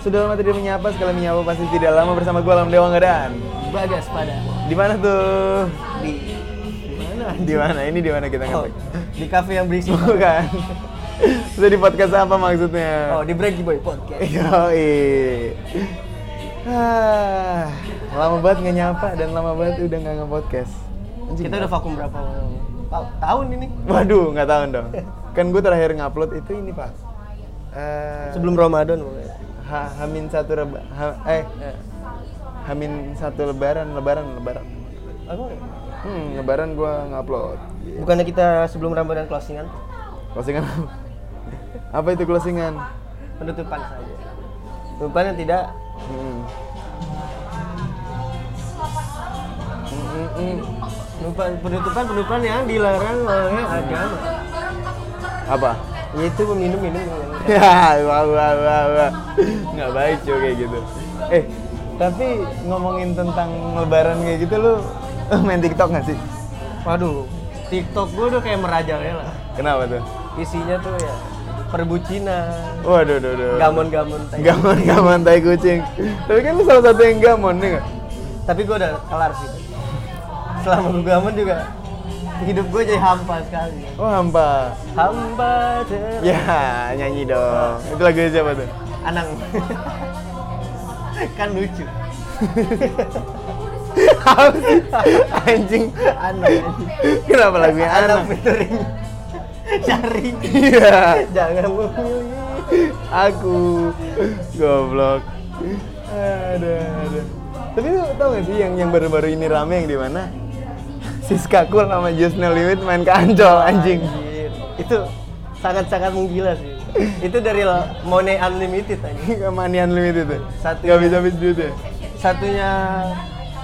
Sudah lama tidak menyapa, sekali menyapa pasti tidak lama bersama gue Alam Dewa Ngedan. Bagas pada Di mana tuh? di di mana? Di mana? Ini di mana kita Oh, ngetek? di kafe yang berisik. Bukan. Sudah di podcast apa maksudnya? Oh, di Breaky Boy Podcast. Yoi. Ah, lama banget nggak nyapa dan lama banget udah nggak nge-podcast. Anjing, Kita udah vakum berapa ta- tahun ini? Waduh, nggak tahu dong. Kan gue terakhir ngupload itu ini pak. Eh, Sebelum Ramadan pokoknya. Ha- Hamin satu reba, ha- eh Ya. Hamin satu lebaran, lebaran, lebaran. Apa? Hmm, lebaran gue ngupload. Bukannya kita sebelum Ramadan closingan? Closingan apa? itu closingan? Penutupan saja. Penutupan yang tidak Hmm. Hmm, hmm, hmm. penutupan penutupan penutupan yang dilarang oleh agama. Apa? Yaitu meminum minum Ya, wah, wah, wah, wah. Nggak baik cuy kayak gitu. Eh, tapi ngomongin tentang lebaran kayak gitu lu main TikTok nggak sih? Waduh, TikTok gue udah kayak merajalela. Kenapa tuh? Isinya tuh ya perbucinan, Waduh, duh, duh. gamon-gamon. tai. Gamon, gamon tai kucing. Tapi kan lu salah satu yang gamon nih nggak? Tapi gue udah kelar sih. Selama gue gamon juga hidup gue jadi hampa sekali. Oh hampa. Hamba ter... Ya nyanyi dong. Itu lagu siapa tuh? Anang. kan lucu. Anjing. Anang. Kenapa lagunya Anang anak? featuring Cari. Iya. Jangan memilih. Aku goblok. Ada, ada. Tapi lu tau gak sih yang yang baru-baru ini rame yang di mana? Siska Cool sama Just No Limit main ke Ancol anjing. Anjir. Itu sangat-sangat menggila sih. Itu dari Money Unlimited aja. Money Unlimited tuh. Satu- Gak bisa habis duit ya? Satunya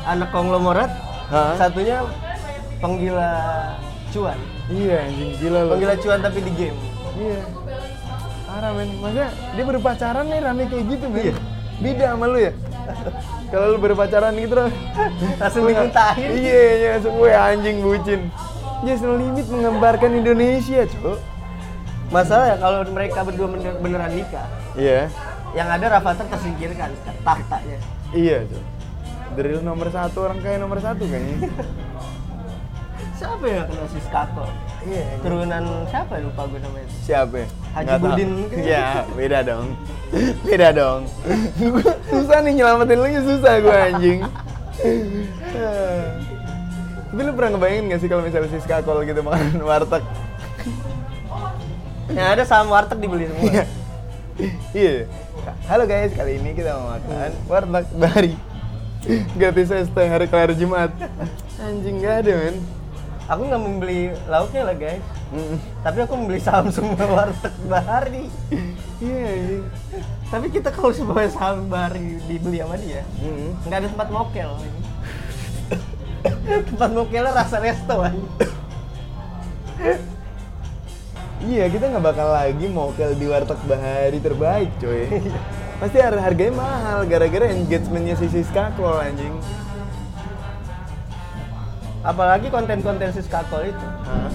anak konglomerat, Hah? satunya penggila cuan. Iya anjing gila lu. Penggila cuan tapi di game. Iya. Parah men. Maksudnya dia baru pacaran nih rame kayak gitu men. Iya. Beda sama lu ya. Kalau lu baru pacaran gitu loh. Langsung dimuntahin. Iya, iya, langsung gue anjing bucin. Just No Limit menggambarkan Indonesia, Cuk. Masalah ya kalau mereka berdua bener- beneran nikah, Iya. yang ada Rafathar tersingkirkan tahtanya. Iya, Cuk. Dari nomor satu orang kaya nomor satu kayaknya. Siapa yang kena si Skato? Iya. Turunan siapa ya lupa gue namanya. Siapa? ya? Haji Nggak tahu. Budin mungkin. Iya, beda dong. Beda dong. Susah nih nyelamatin lu susah gue anjing. Tapi lu pernah ngebayangin gak sih kalau misalnya si skakol gitu makan warteg? Yang ada saham warteg dibeli semua. Iya. Iya. Halo guys, kali ini kita mau makan warteg bari. Gratis ST hari kelar Jumat. Anjing gak ada men. Aku nggak membeli lauknya lah guys. Mm. Tapi aku membeli saham semua warteg bahari. Iya anjing. Tapi kita kalau semua saham bahari dibeli sama dia, Mm. nggak ada tempat mokel. tempat mokelnya rasa resto anjing. Iya, kita nggak bakal lagi mokel di warteg bahari terbaik, coy. Pasti har- harganya mahal gara-gara engagementnya si Siska Kol anjing. Apalagi konten-konten si Skatol itu Hah?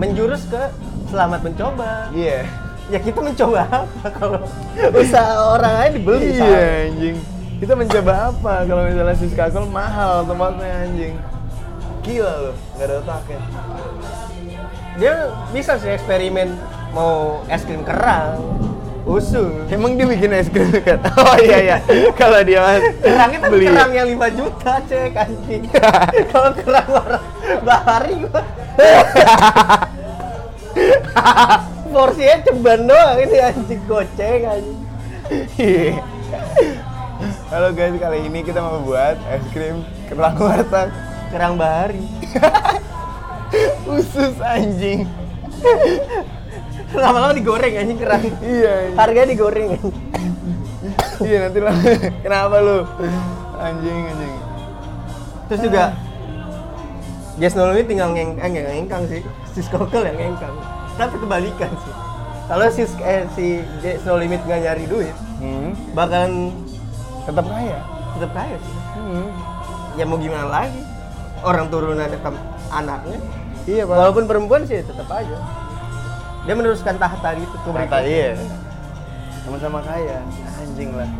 menjurus ke selamat mencoba. Iya. Ya kita mencoba apa kalau usaha orang aja dibeli Iya saham. anjing. Kita mencoba apa kalau misalnya Siska Kol mahal tempatnya anjing. Gila loh, nggak ada otaknya. Dia bisa sih eksperimen mau es krim kerang, usul. Emang dia bikin es krim kan? Oh iya iya. Kalau dia mas Kerangnya tapi beli. kerang yang 5 juta cek anjing. Kalau kerang orang bahari gua. Porsinya ceban doang ini anjing goceng anjing. Iya. Halo guys, kali ini kita mau buat es krim kerang warteg Kerang bahari. usus anjing. Lama-lama digoreng anjing kerang. Iya. anjing. Harganya digoreng. Iya nanti lah. Kenapa lu? Anjing anjing. Terus juga Jazz No Limit tinggal ngeng eh, nggak ngengkang sih. Si Skokel yang ngengkang. Tapi kebalikan sih. Kalau si eh, si Jazz No Limit nggak nyari duit, Hmm. bakalan Tetap kaya. tetap kaya sih. Hmm. Ya mau gimana lagi? Orang turunan tetap anaknya. Iya pak. Walaupun perempuan sih tetap aja. Dia meneruskan tahta gitu ke Kata iya. sama-sama kaya anjing lah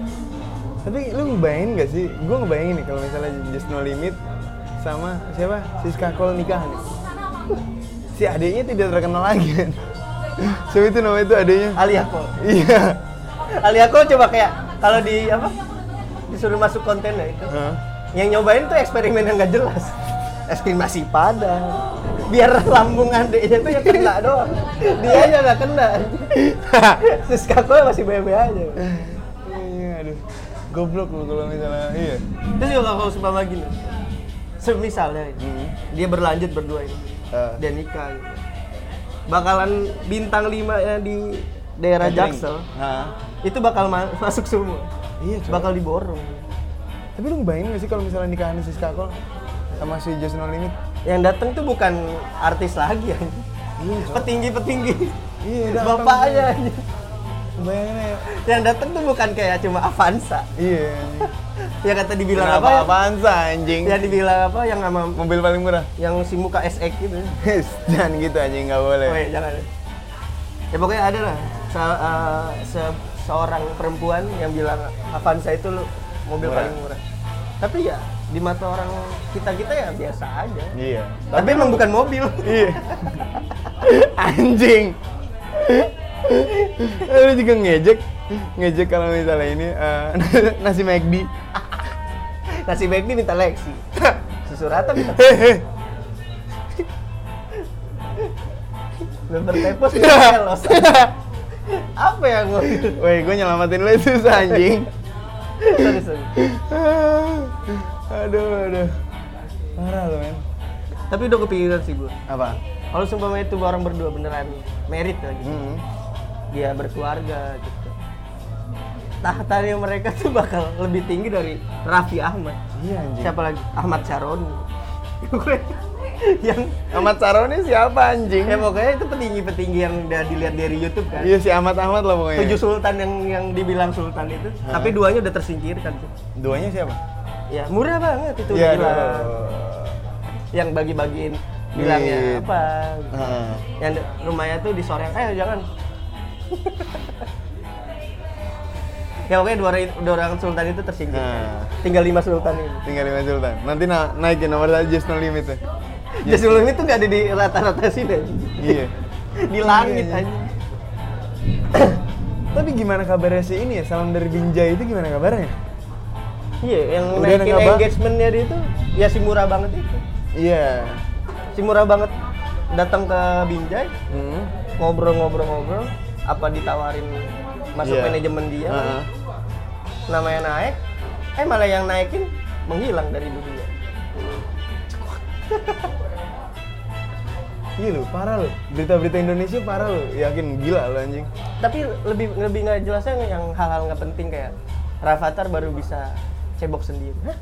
tapi lu ngebayangin gak sih gue ngebayangin nih kalau misalnya Just No Limit sama siapa Siska Kol nikah nih si adiknya tidak terkenal lagi kan siapa itu namanya itu adiknya Alia Cole. iya Alia Cole coba kayak kalau di apa? Disuruh masuk konten ya itu. Hah? Yang nyobain tuh eksperimen yang gak jelas. Es krim masih padang. Biar lambung adiknya tuh yang kena doang. Dia aja gak kena. Siska Cole masih bebe aja. iya aduh goblok lu kalau misalnya iya Terus juga kalau sumpah gini. Semisalnya Hmm. dia berlanjut berdua ini. Ah. Dia nikah gitu. Bakalan bintang lima ya di daerah Catering. Jaksel. Itu bakal ma- masuk semua. iya coy. Bakal diborong. tapi lu ngebayangin gak sih kalau misalnya nikahan Siska Kol sama si Just No Limit Yang datang tuh bukan artis lagi ya. iya. Petinggi-petinggi. iya datang. Bapaknya aja. bayangin ya Yang datang tuh bukan kayak cuma Avanza. iya. Yang kata dibilang Kenapa apa? ya? sih anjing Yang dibilang apa? Yang sama mobil paling murah yang si muka SX gitu. jangan gitu anjing nggak boleh Oh iya, jangan. Ya pokoknya ada lah se- eh, se- seorang perempuan yang bilang Avanza itu mobil Murah. paling murah. Tapi ya di mata orang kita kita ya biasa aja. iya Tapi emang bukan mobil. iya anjing lu juga ngejek ngejek kalau misalnya ini eh, nasi McD Nasi ini minta Lexi. Susu rata minta member tepos minta. Apa yang mobil? Woi, gue nyelamatin lu susah anjing. Sorry, sorry. aduh, aduh. Parah lu, men. Tapi udah kepikiran sih gue. Apa? Kalau sumpah itu orang berdua beneran merit lagi. Hmm. Dia berkeluarga gitu. Tahtanya mereka tuh bakal lebih tinggi dari Raffi Ahmad. Iya anjing. Siapa lagi? Ahmad Syaroni. yang Ahmad Saroni siapa anjing? ya pokoknya itu petinggi-petinggi yang udah dilihat dari YouTube kan. Iya si Ahmad Ahmad lah pokoknya. Tujuh sultan yang yang dibilang sultan itu, Hah? tapi duanya udah tersingkirkan tuh. Duanya siapa? Ya murah banget itu Iya, gila. Yang bagi-bagiin bilangnya Duit. apa? Yang rumahnya tuh disoreng, eh jangan. ya pokoknya dua, orang- dua orang sultan itu tersingkirkan. Nah. Tinggal lima sultan ini. Tinggal lima sultan. Nanti na naikin nomor just no limit ya. Jadi sebelum itu nggak ada di rata-rata sini aja. Iya. di langit Iya, iya. aja. Tapi gimana kabarnya si ini ya? Salam dari Binjai itu gimana kabarnya? Iya, yang Udah naikin engagementnya dia itu ya si murah banget itu. Iya. Si murah banget datang ke Binjai, Hmm. ngobrol-ngobrol-ngobrol, apa ditawarin masuk Iya. manajemen dia, Heeh. namanya naik, eh malah yang naikin menghilang dari dunia. Iya lu, parah lu. Berita-berita Indonesia parah lu. Yakin gila lu anjing. Tapi lebih lebih nggak jelasnya yang hal-hal nggak penting kayak Rafathar baru bisa cebok sendiri. Hah?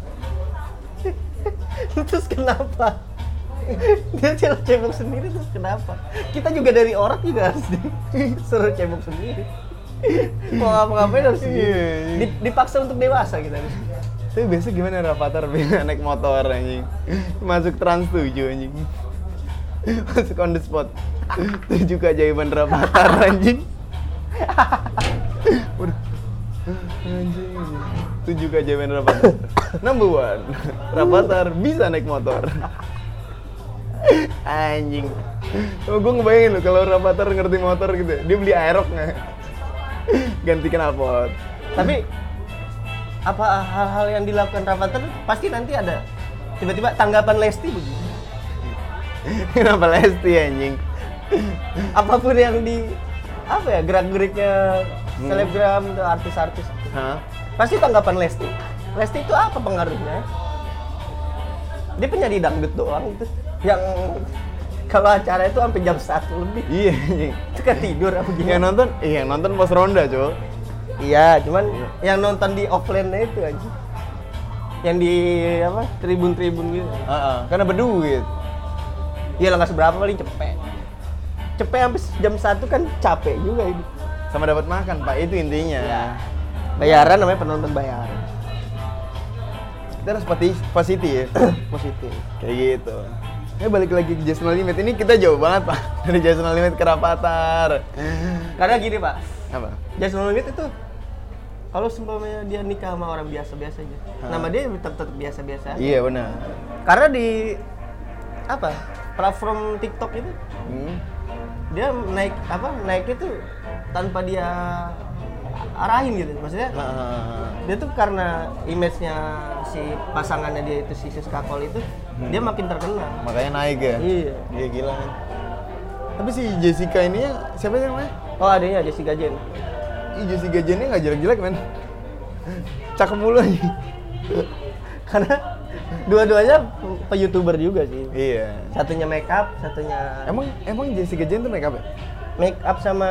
terus kenapa? Dia cebok cebok sendiri terus kenapa? Kita juga dari orang juga harus disuruh cebok sendiri. Mau ngapa-ngapain harus Iya, di- iya. di- dipaksa untuk dewasa kita. Tapi biasa gimana Rafathar naik motor anjing. Masuk Trans 7 anjing. Masuk on the spot. Tujuh keajaiban Rafathar anjing. Udah. Anjing. Tujuh keajaiban Rafathar. Number one. Rafathar bisa naik motor. Anjing. Oh, gue ngebayangin loh kalau Rafathar ngerti motor gitu. Dia beli aerok nggak? Ganti knalpot. Tapi apa hal-hal yang dilakukan Rafathar pasti nanti ada tiba-tiba tanggapan Lesti begini. Kenapa Lesti anjing? apa pun yang di apa ya gerak-geriknya Hmm. selebgram atau artis-artis pasti tanggapan Lesti. Lesti itu apa pengaruhnya? Dia penyanyi dangdut doang itu. Yang kalau acara itu sampai jam satu lebih. Iya anjing. itu kan tidur apa Yang gimana nonton, iya yang nonton pos ronda, Cok. iya cuman yang nonton di offline itu aja yang di apa tribun-tribun gitu. Heeh, karena berduit. Iya lah nggak seberapa paling cepet cepet sampai jam satu kan capek juga ini Sama dapat makan, Pak. Itu intinya. Iya. bayaran namanya penonton bayaran Kita harus positif ya. positif Kayak gitu. Ya balik lagi ke Jason Limit. Ini kita jauh banget, Pak. Dari Jason Limit ke Rapatar. Karena gini pak, Apa? Just No Limit itu kalau seumpamanya dia nikah sama orang biasa-biasa aja, Hah. nama dia tetap tetap biasa-biasa. Iya benar. Karena di apa platform TikTok itu Hmm. dia naik apa naik itu tanpa dia arahin gitu maksudnya Ah, dia tuh karena image-nya si pasangannya dia itu si Siska Kol itu dia makin terkenal makanya naik ya. iya Iya gila kan. Tapi si Jessica ini ya siapa sih namanya? oh adanya Jessica Jen Ih, Jessica Jenny nggak jelek-jelek men. Cakep mulu aja. karena dua-duanya pe youtuber juga sih Iya. satunya make up satunya Emang emang Jessica Jenny tuh make up ya? make up sama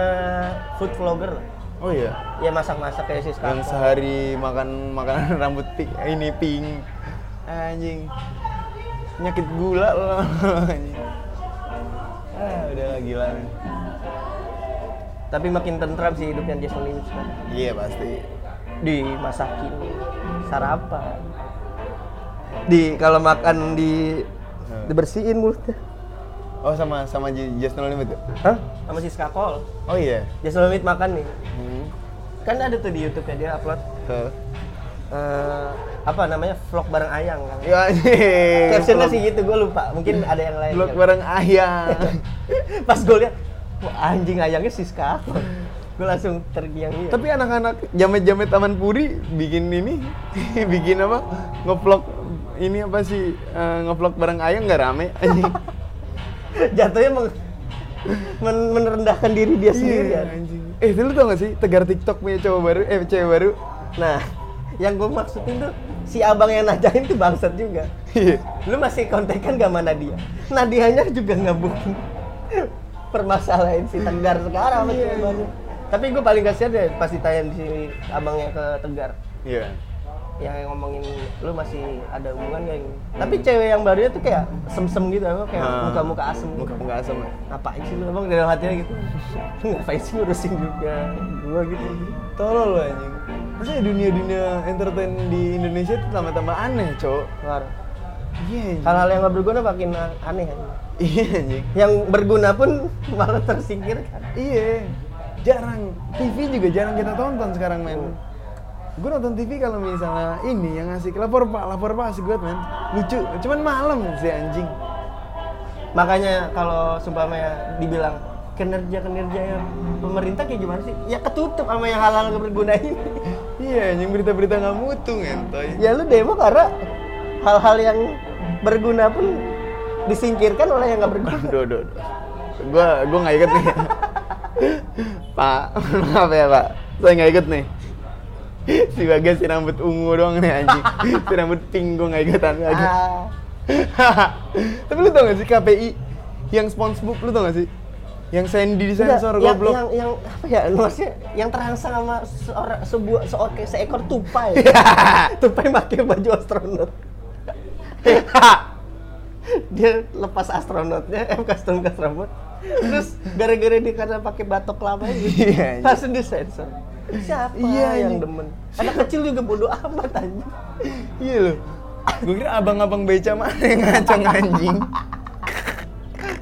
food vlogger lah. Oh iya. ya masak-masak kayak Siska Yang Kol. sehari makan makanan rambut pink, ini pink. Anjing. Nyakit gula loh anjing. Ah, udah gila. men. tapi makin tentram sih hidupnya Jason Limit sekarang Iya pasti. dimasakin sarapan di kalau makan di Hmm. dibersihin mulutnya Oh sama sama Just No Limit ya? Hah? sama si Skakol Oh iya. Jason Limit makan nih Hmm. kan ada tuh di YouTube nya dia upload Tuh. eh, apa namanya vlog bareng Ayang kan Ya captionnya sih gitu gue lupa mungkin ada yang lain Vlog kali. bareng ayang. pas gue lihat wah anjing Ayangnya si Skakol gue langsung tergiang-giang Tapi anak-anak jamet-jamet Taman Puri bikin ini, bikin apa? Ngevlog ini apa sih? eh, ngevlog bareng ayang nggak rame anjing. jatuhnya meng, men- merendahkan diri dia sendiri Iya, kan anjing. Eh, lu tau gak sih tegar TikTok punya cowok baru, eh cewek baru? Nah, yang gue maksudin tuh si abang yang najain tuh bangsat juga. Iya. Lu masih kontekan gak sama Nadia? Nadianya juga nggak booking permasalahan si Tegar sekarang sama Iya, cewek baru. Tapi gue paling kasihan deh pas ditanya si abangnya ke Tegar Iya. Yang ngomongin lu masih ada hubungan gak ini? Tapi cewek yang barunya tuh kayak sem-sem gitu, apa, kayak Ah. muka-muka asem. Muka-muka asem. Ngapain sih lu abang dalam hatinya gitu? Ngapain sih ngurusin juga gua gitu? Tolol lu anjing. Maksudnya dunia-dunia entertain di Indonesia itu tambah-tambah aneh, cowok. Iya, anjing. Hal-hal yang gak berguna makin aneh aja. Iya, anjing. yang berguna pun malah tersingkirkan. Iya. Jarang. TV juga jarang kita tonton sekarang, men. Gue nonton TV kalau misalnya ini yang ngasih lapor pak, lapor pak asik banget, men. Lucu. Cuman malam si anjing. Makanya kalau sumpamanya dibilang kinerja-kinerja yang pemerintah kayak gimana sih? Ya ketutup sama yang hal-hal gak berguna ini. Iya, anjing berita-berita nggak mutu, ngentoy. ya lu demo karena hal-hal yang berguna pun disingkirkan oleh yang gak berguna. Aduh, aduh, aduh. Gua, gua nggak ikut nih. pak, maaf ya pak. Saya nggak ikut nih. Si Bagas si rambut ungu doang nih anjing. si rambut pink gua nggak ikutan lagi. Ah, Tapi lu tau gak sih KPI yang SpongeBob lu tau gak sih? Yang Sandy di sensor yang, goblok. yang, yang apa ya maksudnya yang terangsang sama seorang sebuah seor, kayak seekor tupai tupai pakai baju astronot dia lepas astronotnya eh custom astronot terus gara-gara dia karena pakai batok lama itu Iya, anjing. langsung disensor siapa Iya, yang anjing. demen anak kecil juga bodoh amat anjing Iya loh. Gue kira abang-abang beca mana yang ngacang anjing.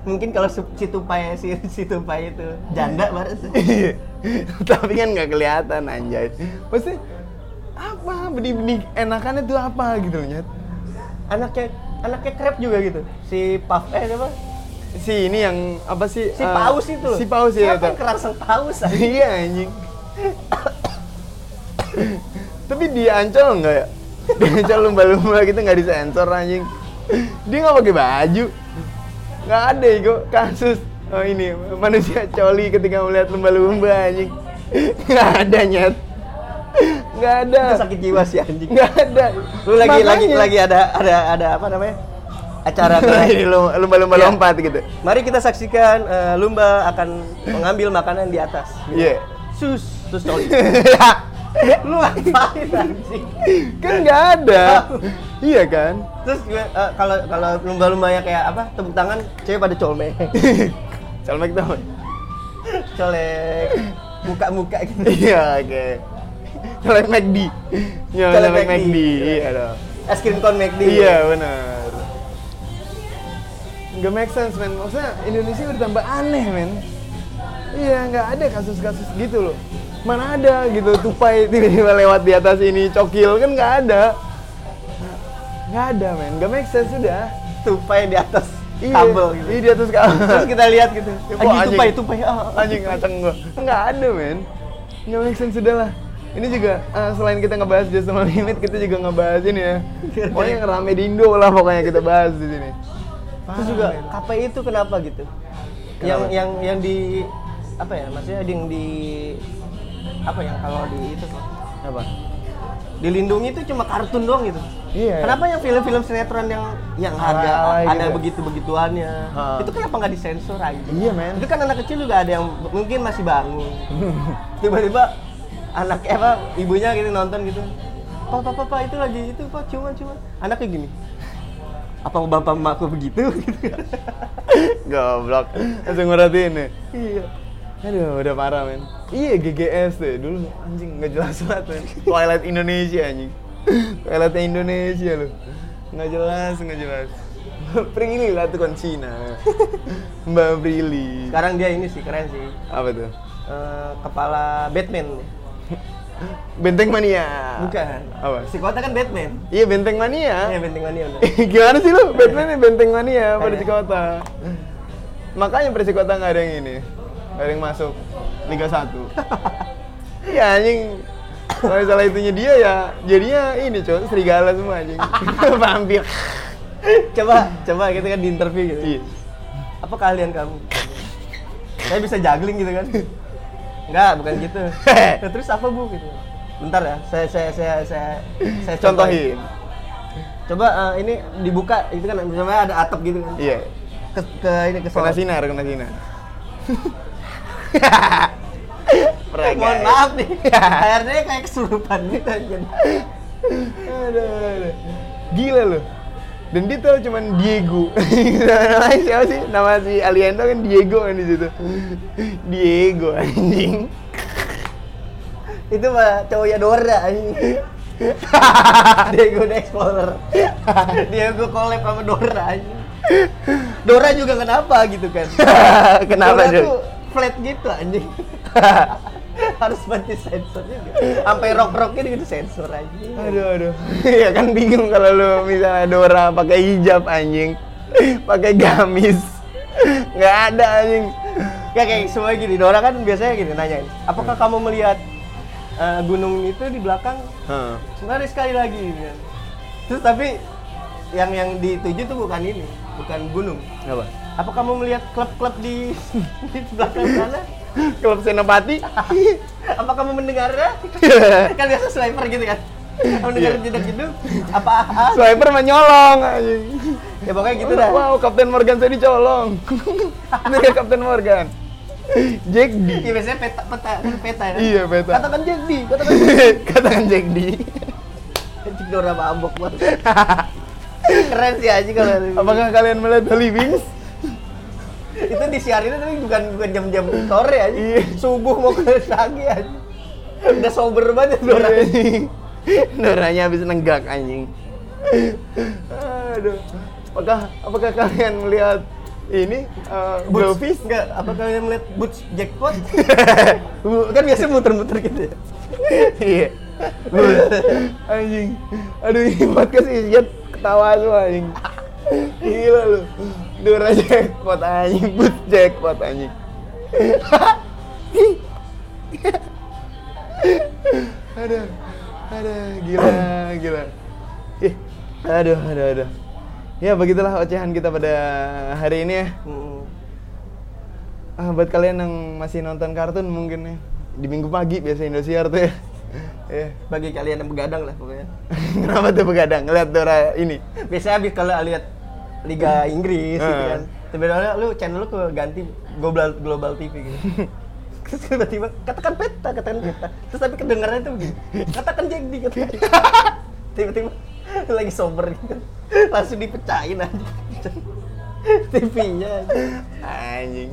mungkin kalau si tupai si, si tupai itu janda baru tuh. Iya. Tapi kan nggak kelihatan anjay. Pasti apa benih-benih enakannya tuh apa gitu loh nyet. anaknya anaknya krep juga gitu si puff eh apa Si ini yang apa sih? si eh, paus itu loh Si paus ya. siapa yang kerangsang paus? Iya anjing. Tapi dia ancol nggak ya? Dia ancol lumba-lumba gitu nggak disensor anjing. Dia nggak pakai baju. Nggak ada kok kasus oh ini manusia coli ketika melihat lumba-lumba anjing. Nggak ada nyet. Nggak ada. itu sakit jiwa sih anjing Nggak ada. lu lagi lagi Makanya. lagi ada ada ada apa namanya acara lumba-lumba Iya. lompat gitu. mari kita saksikan eh, lumba akan mengambil makanan di atas Iya. sus sus coli lu ngapain anjing kan nggak ada. iya kan? terus gue eh, kalau kalau lumba-lumba yang kayak apa tepuk tangan cewek pada colmek Colmek tau. colek muka-muka gitu Iya, oke. Colek McD. Iya, Colek colek McD. McD. Iya dong. es krim kon McD Iya, benar. Nggak make sense, men. Maksudnya Indonesia udah tambah aneh, men. Iya, nggak ada kasus-kasus gitu loh. Mana ada? gitu. Tupai tiba-tiba lewat di atas ini cokil. Kan nggak ada. Nggak ada men. Nggak make sense. Sudah. Tupai di atas Iya, kabel gitu. iya di atas kabel. Terus kita lihat gitu. Ya, kok Anjing. tupai, tupai. Ah, ah. anjing ngaceng gua. Nggak ada men. Nggak make sense. Sudah lah. Ini juga eh, selain kita ngebahas Just No Limit kita juga ngebahas ini ya. Pokoknya yang rame di Indo lah pokoknya kita bahas di sini. Terus juga KPI itu kenapa gitu? Yang Kenapa? yang yang di apa ya? Maksudnya yang di apa yang kalau di itu apa dilindungi itu cuma kartun doang gitu. Iya. Kenapa yang film-film sinetron yang yang harga Alay-alay ada gitu. begitu-begituannya? Ha. Itu kenapa nggak disensor aja? Iya, men. Itu kan anak kecil juga ada yang mungkin masih bangun. Tiba-tiba anak apa ibunya gitu nonton gitu. Papa papa itu lagi itu pak cuman cuman anaknya gini. Apa bapak emakku begitu? goblok langsung merhatiin nih iya. Aduh, udah parah men. Iya GGS tuh dulu anjing nggak jelas banget men. Twilight Indonesia anjing. Twilightnya Indonesia loh. Nggak jelas, nggak jelas. Prilly lah tuh kan Cina. Mbak Prilly. Sekarang dia ini sih keren sih. Apa tuh? Eh, kepala Batman. Benteng Mania. Bukan. Apa? Si kota kan Batman. Iya Benteng Mania. Iya Benteng Mania udah. Gimana sih lu? Batman nih Benteng Mania pada Iya. Cikota. Makanya Persikota nggak ada yang ini. Yang masuk Liga 1. Iya anjing. Kalau misalnya itunya dia ya jadinya ini coy serigala semua anjing. Vampir. coba coba kita kan di interview gitu. Iya. Apa keahlian kamu? Saya bisa juggling gitu kan? Enggak, bukan gitu. Nah, terus apa bu gitu? Bentar ya, saya saya saya saya saya Contohin. Coba eh, ini dibuka, itu kan misalnya ada atap gitu kan? Iya. Ke, ke ini ke Kena solar. sinar, kena sinar. Mohon maaf nih, airnya kayak kesurupan gitu aja. aduh, aduh. Gila loh. Dan dia tahu cuman Diego. Namanya siapa sih? Nama si Aliendo kan Diego kan di situ. Diego anjing. Itu mah cowoknya Dora anjing. Diego the Explorer. Diego collab sama Dora anjing. Dora juga kenapa gitu kan? Kenapa Dora Dor? tuh flat gitu anjing. Harus bantu sensor juga. Sampai rock-rocknya gitu sensor anjing. Aduh aduh. ya kan bingung kalau lu misalnya Dora pakai hijab anjing. pakai gamis. Nggak ada anjing. Kayak kayak semua gini, Dora kan biasanya gini nanyain, apakah kamu melihat eh, gunung itu di belakang Heeh. Mari sekali lagi gitu kan. Terus tapi yang yang dituju tuh bukan ini, bukan gunung. Apa? Apa kamu melihat klub-klub di, di belakang sana? Klub Senopati. Apa kamu mendengarnya? kan biasa sniper gitu kan. Kamu dengar Iya. jeduk-jeduk? Apa ah, Swiper mah nyolong anjing. Ya pokoknya gitu dah. Wow, Kapten Morgan saya dicolong. Ini ya Kapten Morgan. Jack D. Iya biasanya peta peta peta ya. Iya, peta. Katakan jadi, katakan Katakan Jack D. Anjing Dora mabok banget. Keren sih aja kalau Apakah kalian melihat Holy Wings? Itu disiarin tapi bukan bukan jam-jam sore aja. Iya. Subuh mau ke pagi aja. Udah sober banget Dora. Anjing. Doranya habis nenggak anjing. Aduh. Apakah apakah kalian melihat ini uh, Blowfish? Enggak, apa kalian melihat boots jackpot? Kan biasa muter-muter gitu ya. Iya. anjing. Aduh ini podcast isinya ketawa semua anjing. Gila lu. Dora jackpot anjing, boot jackpot anjing. aduh. Aduh, gila, gila. Ih, aduh, aduh, aduh. Ya begitulah ocehan kita pada hari ini ya. Ah, buat kalian yang masih nonton kartun mungkin ya di minggu pagi biasa Indosiar tuh ya. Ya. Bagi kalian yang begadang lah pokoknya. Kenapa tuh begadang ngeliat Dora ini? Biasanya habis kalau lihat Liga Inggris gitu Hmm. kan. Tiba-tiba lu channel lu ke ganti Global Global TV gitu. Terus tiba-tiba katakan peta, katakan peta. Terus tapi kedengarannya tuh begini. Katakan D, katakan. Tiba-tiba lagi sober gitu. Langsung dipecahin aja. TV-nya. Anjing.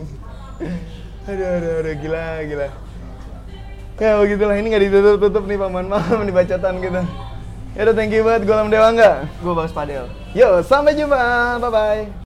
Aduh, aduh, aduh, gila, gila. Ya begitulah, ini nggak ditutup-tutup nih paman malam nih bacotan kita. Ya udah, thank you banget, gue Lam Dewa nggak? Gue Bang Spadel. Yo, sampai jumpa, bye-bye.